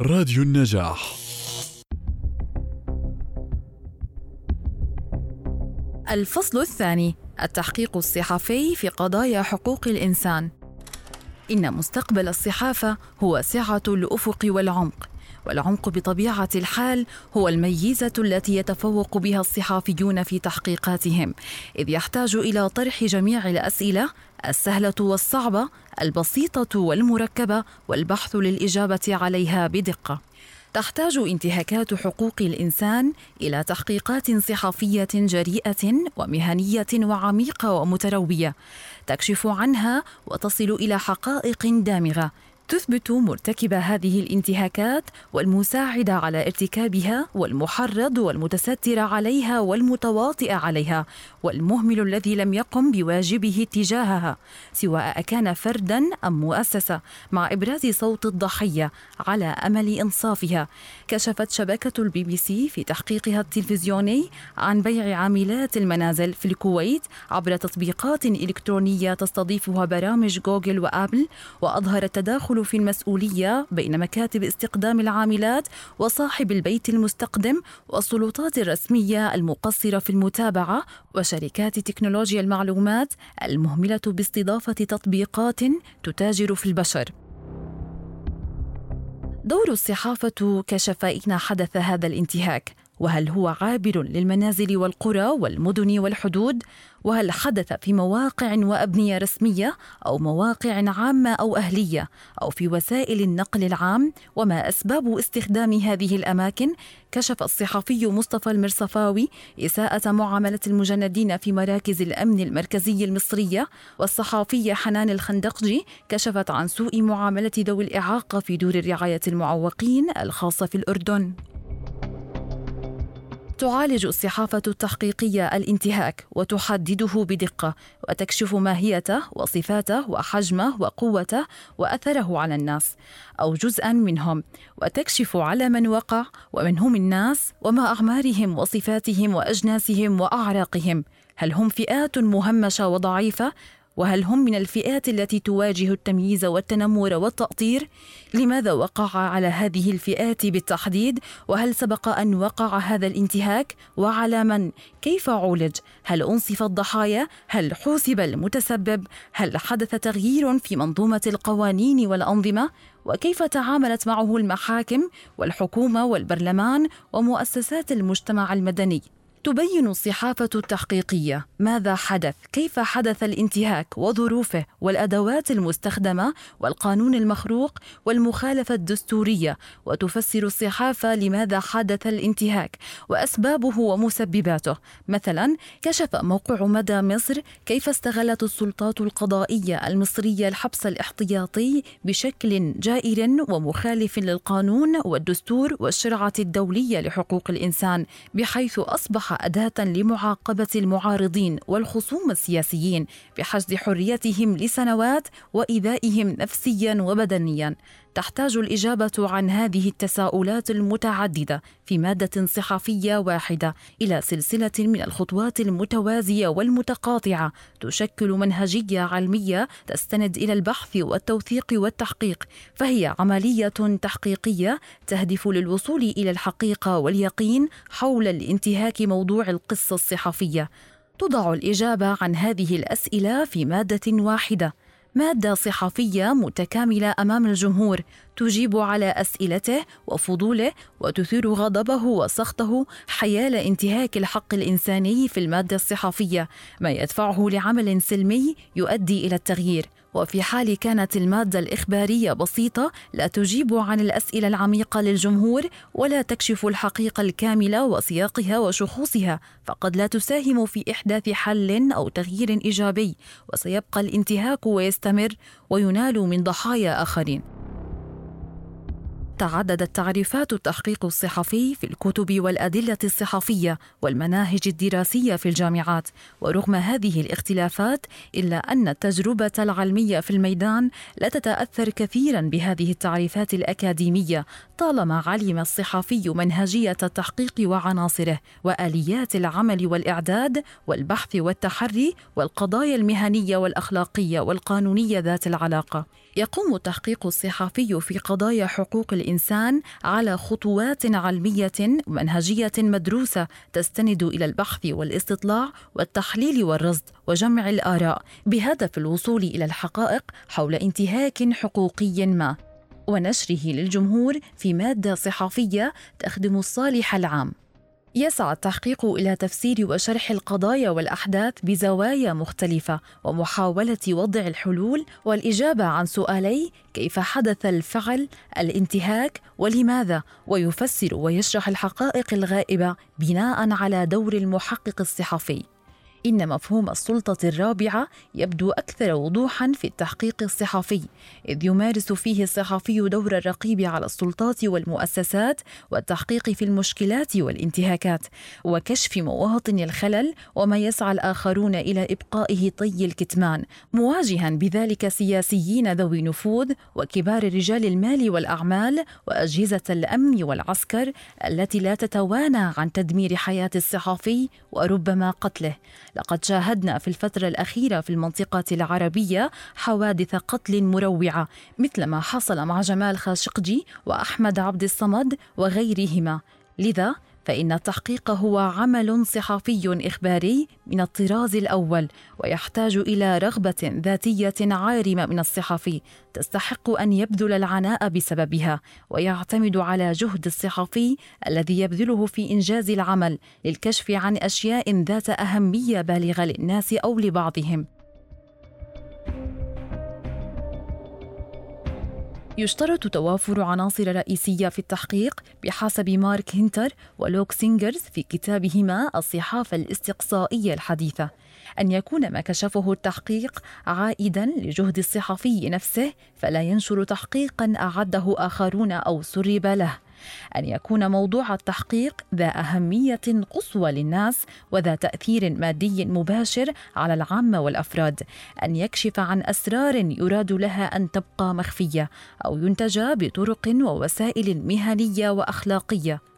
راديو النجاح. الفصل الثاني التحقيق الصحفي في قضايا حقوق الإنسان. إن مستقبل الصحافة هو سعة الأفق والعمق والعمق بطبيعة الحال هو الميزة التي يتفوق بها الصحافيون في تحقيقاتهم إذ يحتاج إلى طرح جميع الأسئلة السهلة والصعبة البسيطة والمركبة والبحث للإجابة عليها بدقة. تحتاج انتهاكات حقوق الإنسان إلى تحقيقات صحفية جريئة ومهنية وعميقة ومتروية. تكشف عنها وتصل إلى حقائق دامغة. تثبت مرتكب هذه الانتهاكات والمساعد على ارتكابها والمحرض والمتستر عليها والمتواطئ عليها والمهمل الذي لم يقم بواجبه تجاهها سواء كان فردا أم مؤسسة مع إبراز صوت الضحية على أمل إنصافها. كشفت شبكة البي بي سي في تحقيقها التلفزيوني عن بيع عاملات المنازل في الكويت عبر تطبيقات إلكترونية تستضيفها برامج جوجل وآبل واظهر التداخل التدخل في المسؤولية بين مكاتب استقدام العاملات وصاحب البيت المستقدم والسلطات الرسمية المقصرة في المتابعة وشركات تكنولوجيا المعلومات المهملة باستضافة تطبيقات تتاجر في البشر. دور الصحافة كشف اين حدث هذا الانتهاك. وهل هو عابر للمنازل والقرى والمدن والحدود؟ وهل حدث في مواقع وأبنية رسمية أو مواقع عامة أو أهلية أو في وسائل النقل العام؟ وما أسباب استخدام هذه الأماكن؟ كشف الصحفي مصطفى المرصفاوي إساءة معاملة المجندين في مراكز الأمن المركزي المصرية والصحافيه حنان الخندقجي كشفت عن سوء معاملة ذوي الإعاقة في دور الرعاية المعوقين الخاصة في الأردن. تعالج الصحافة التحقيقية الانتهاك وتحدده بدقة وتكشف ماهيته وصفاته وحجمه وقوته وأثره على الناس أو جزءا منهم وتكشف على من وقع ومن هم الناس وما أعمارهم وصفاتهم وأجناسهم وأعراقهم. هل هم فئات مهمشة وضعيفة وهل هم من الفئات التي تواجه التمييز والتنمر والتأطير؟ لماذا وقع على هذه الفئات بالتحديد؟ وهل سبق أن وقع هذا الانتهاك؟ وعلى من؟ كيف عولج؟ هل أنصف الضحايا؟ هل حوسب المتسبب؟ هل حدث تغيير في منظومة القوانين والأنظمة؟ وكيف تعاملت معه المحاكم والحكومة والبرلمان ومؤسسات المجتمع المدني؟ تبين الصحافة التحقيقية ماذا حدث، كيف حدث الانتهاك وظروفه والأدوات المستخدمة والقانون المخروق والمخالفة الدستورية، وتفسر الصحافة لماذا حدث الانتهاك وأسبابه ومسبباته. مثلا كشف موقع مدى مصر كيف استغلت السلطات القضائية المصرية الحبس الاحتياطي بشكل جائر ومخالف للقانون والدستور والشرعة الدولية لحقوق الإنسان، بحيث أصبح أداة لمعاقبة المعارضين والخصوم السياسيين بحشد حريتهم لسنوات وإيذائهم نفسيا وبدنيا. تحتاج الإجابة عن هذه التساؤلات المتعددة في مادة صحفية واحدة إلى سلسلة من الخطوات المتوازية والمتقاطعة تشكل منهجية علمية تستند إلى البحث والتوثيق والتحقيق فهي عملية تحقيقية تهدف للوصول إلى الحقيقة واليقين حول الانتهاك موضوع القصة الصحفية. توضع الإجابة عن هذه الأسئلة في مادة واحدة. مادة صحفية متكاملة أمام الجمهور تجيب على أسئلته وفضوله وتثير غضبه وسخطه حيال انتهاك الحق الإنساني في المادة الصحفية ما يدفعه لعمل سلمي يؤدي إلى التغيير. وفي حال كانت المادة الإخبارية بسيطة لا تجيب عن الأسئلة العميقة للجمهور ولا تكشف الحقيقة الكاملة وسياقها وشخوصها فقد لا تساهم في إحداث حل أو تغيير إيجابي وسيبقى الانتهاك ويستمر وينال من ضحايا آخرين. تعددت تعريفات التحقيق الصحفي في الكتب والأدلة الصحفية والمناهج الدراسية في الجامعات. ورغم هذه الاختلافات إلا أن التجربة العلمية في الميدان لا تتأثر كثيرا بهذه التعريفات الأكاديمية طالما علم الصحفي منهجية التحقيق وعناصره وآليات العمل والإعداد والبحث والتحري والقضايا المهنية والأخلاقية والقانونية ذات العلاقة. يقوم التحقيق الصحفي في قضايا حقوق الإنسان على خطوات علمية ومنهجية مدروسة تستند إلى البحث والاستطلاع والتحليل والرصد وجمع الآراء بهدف الوصول إلى الحقائق حول انتهاك حقوقي ما. ونشره للجمهور في مادة صحفيه تخدم الصالح العام. يسعى التحقيق إلى تفسير وشرح القضايا والأحداث بزوايا مختلفة ومحاولة وضع الحلول والإجابة عن سؤالي كيف حدث الفعل الانتهاك ولماذا؟ ويفسر ويشرح الحقائق الغائبة بناء على دور المحقق الصحفي. إن مفهوم السلطة الرابعة يبدو أكثر وضوحا في التحقيق الصحفي، إذ يمارس فيه الصحفي دور الرقيب على السلطات والمؤسسات والتحقيق في المشكلات والانتهاكات، وكشف مواطن الخلل وما يسعى الآخرون إلى إبقائه طي الكتمان، مواجها بذلك سياسيين ذوي نفوذ وكبار رجال المال والأعمال وأجهزة الأمن والعسكر التي لا تتوانى عن تدمير حياة الصحفي وربما قتله. لقد شاهدنا في الفترة الأخيرة في المنطقة العربية حوادث قتل مروعة مثل ما حصل مع جمال خاشقجي وأحمد عبد الصمد وغيرهما. لذا فإن التحقيق هو عمل صحفي إخباري من الطراز الأول ويحتاج إلى رغبة ذاتية عارمة من الصحفي تستحق أن يبذل العناء بسببها ويعتمد على جهد الصحفي الذي يبذله في إنجاز العمل للكشف عن أشياء ذات أهمية بالغة للناس أو لبعضهم. يشترط توافر عناصر رئيسية في التحقيق بحسب مارك هينتر ولوك سينجرز في كتابهما الصحافة الاستقصائية الحديثة أن يكون ما كشفه التحقيق عائدا لجهد الصحفي نفسه فلا ينشر تحقيقا أعده آخرون أو سرب له. أن يكون موضوع التحقيق ذا أهمية قصوى للناس وذا تأثير مادي مباشر على العامة والأفراد. أن يكشف عن أسرار يراد لها أن تبقى مخفية أو ينتج بطرق ووسائل مهنية وأخلاقية.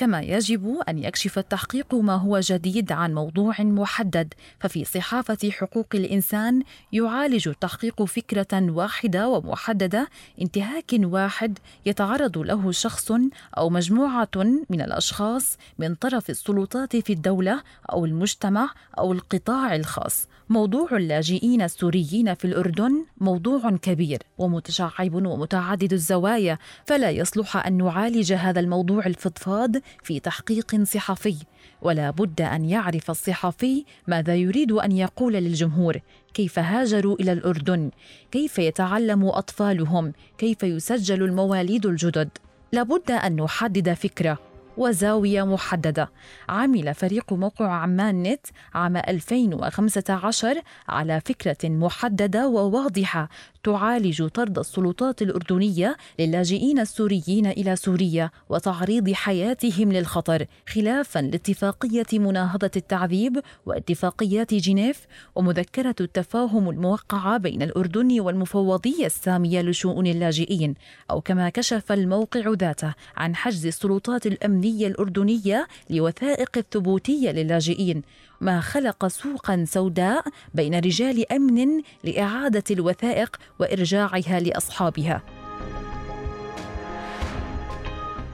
كما يجب أن يكشف التحقيق ما هو جديد عن موضوع محدد. ففي صحافة حقوق الإنسان يعالج التحقيق فكرة واحدة ومحددة انتهاك واحد يتعرض له شخص أو مجموعة من الأشخاص من طرف السلطات في الدولة أو المجتمع أو القطاع الخاص. موضوع اللاجئين السوريين في الأردن موضوع كبير ومتشعب ومتعدد الزوايا فلا يصلح أن نعالج هذا الموضوع الفضفاض في تحقيق صحفي ولا بد أن يعرف الصحفي ماذا يريد أن يقول للجمهور كيف هاجروا إلى الأردن كيف يتعلم أطفالهم كيف يسجل المواليد الجدد. لابد أن نحدد فكرة. وزاوية محددة. عمل فريق موقع عمان نت عام 2015 على فكرة محددة وواضحة. تعالج طرد السلطات الأردنية للاجئين السوريين إلى سوريا وتعريض حياتهم للخطر خلافا لاتفاقية مناهضة التعذيب واتفاقيات جنيف ومذكرة التفاهم الموقعة بين الأردن والمفوضية السامية لشؤون اللاجئين أو كما كشف الموقع ذاته عن حجز السلطات الأمنية الأردنية لوثائق الثبوتية للاجئين ما خلق سوقا سوداء بين رجال أمن لإعادة الوثائق وإرجاعها لأصحابها.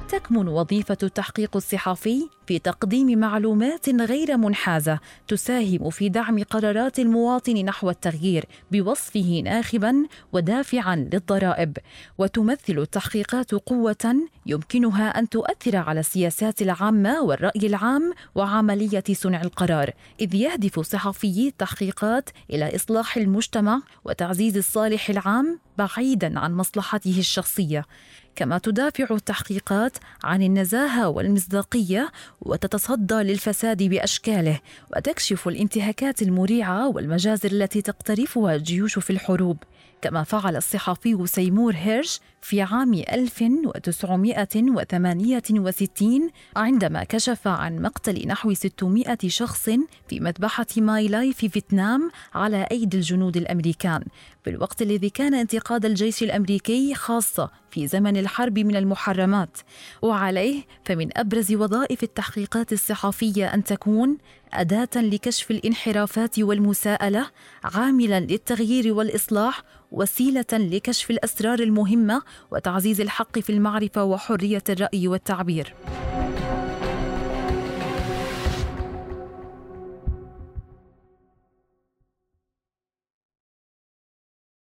تكمن وظيفة التحقيق الصحفي في تقديم معلومات غير منحازة تساهم في دعم قرارات المواطن نحو التغيير بوصفه ناخبا ودافعا للضرائب. وتمثل التحقيقات قوة يمكنها أن تؤثر على السياسات العامة والرأي العام وعملية صنع القرار إذ يهدف صحفيي التحقيقات إلى إصلاح المجتمع وتعزيز الصالح العام بعيدا عن مصلحته الشخصية. كما تدافع التحقيقات عن النزاهة والمصداقية وتتصدى للفساد بأشكاله وتكشف الانتهاكات المريعة والمجازر التي تقترفها الجيوش في الحروب. كما فعل الصحفي سيمور هيرش في عام 1968 عندما كشف عن مقتل نحو 600 شخص في مذبحة ماي لاي في فيتنام على أيدي الجنود الأمريكان. في الوقت الذي كان انتقاد الجيش الأمريكي خاصة في زمن الحرب من المحرمات. وعليه فمن أبرز وظائف التحقيقات الصحفية أن تكون أداة لكشف الانحرافات والمساءلة عاملا للتغيير والإصلاح وسيلة لكشف الأسرار المهمة وتعزيز الحق في المعرفة وحرية الرأي والتعبير.